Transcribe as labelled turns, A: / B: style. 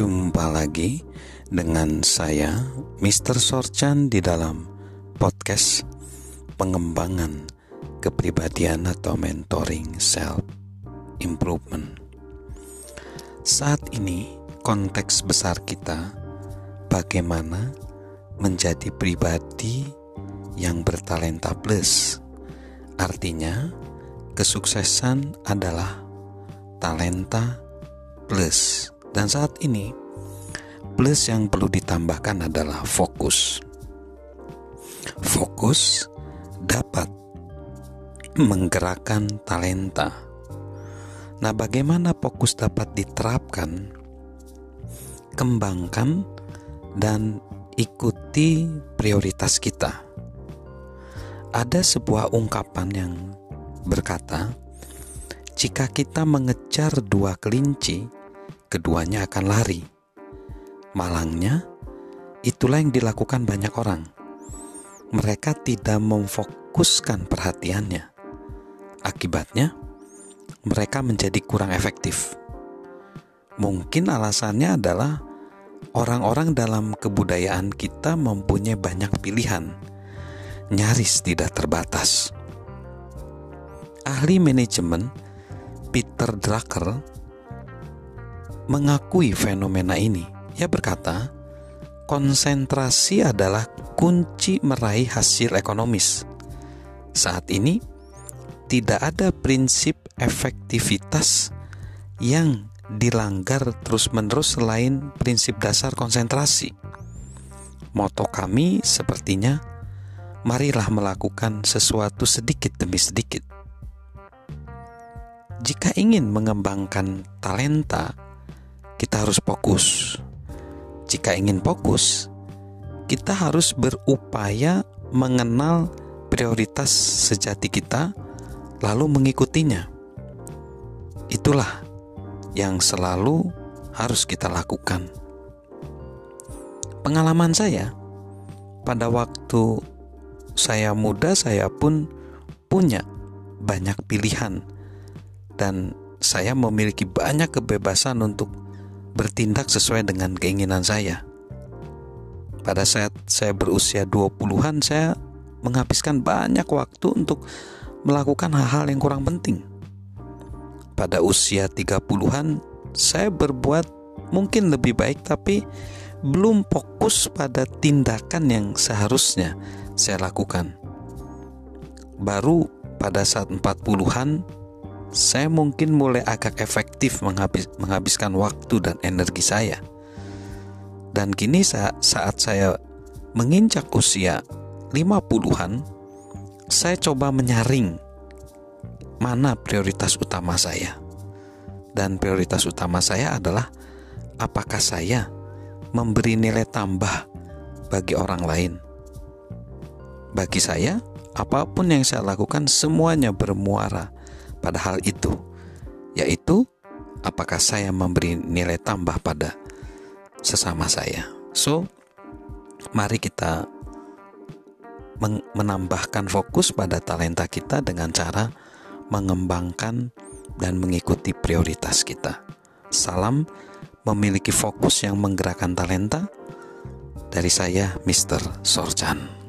A: Jumpa lagi dengan saya Mr. Sorchan di dalam podcast pengembangan kepribadian atau mentoring self improvement. Saat ini konteks besar kita bagaimana menjadi pribadi yang bertalenta plus. Artinya, kesuksesan adalah talenta plus. Dan saat ini, plus yang perlu ditambahkan adalah fokus. Fokus dapat menggerakkan talenta. Nah, bagaimana fokus dapat diterapkan? Kembangkan dan ikuti prioritas kita. Ada sebuah ungkapan yang berkata, "Jika kita mengejar dua kelinci, keduanya akan lari. Malangnya, itulah yang dilakukan banyak orang. Mereka tidak memfokuskan perhatiannya. Akibatnya, mereka menjadi kurang efektif. Mungkin alasannya adalah orang-orang dalam kebudayaan kita mempunyai banyak pilihan, nyaris tidak terbatas. Ahli manajemen Peter Drucker mengakui fenomena ini. Ia berkata, konsentrasi adalah kunci meraih hasil ekonomis. Saat ini, tidak ada prinsip efektivitas yang dilanggar terus-menerus selain prinsip dasar konsentrasi. Moto kami sepertinya, marilah melakukan sesuatu sedikit demi sedikit. Jika ingin mengembangkan talenta, kita harus fokus. Jika ingin fokus, kita harus berupaya mengenal prioritas sejati kita, lalu mengikutinya. Itulah yang selalu harus kita lakukan. Pengalaman saya pada waktu saya muda, saya pun punya banyak pilihan, dan saya memiliki banyak kebebasan untuk bertindak sesuai dengan keinginan saya. Pada saat saya berusia 20-an, saya menghabiskan banyak waktu untuk melakukan hal-hal yang kurang penting. Pada usia 30-an, saya berbuat mungkin lebih baik tapi belum fokus pada tindakan yang seharusnya saya lakukan. Baru pada saat 40-an saya mungkin mulai agak efektif menghabis, menghabiskan waktu dan energi saya. Dan kini saat, saya menginjak usia 50-an, saya coba menyaring mana prioritas utama saya. Dan prioritas utama saya adalah apakah saya memberi nilai tambah bagi orang lain. Bagi saya, apa pun yang saya lakukan semuanya bermuara pada hal itu, yaitu apakah saya memberi nilai tambah pada sesama saya. So, mari kita menambahkan fokus pada talenta kita dengan cara mengembangkan dan mengikuti prioritas kita. Salam memiliki fokus yang menggerakkan talenta dari saya Mr. Sorjan.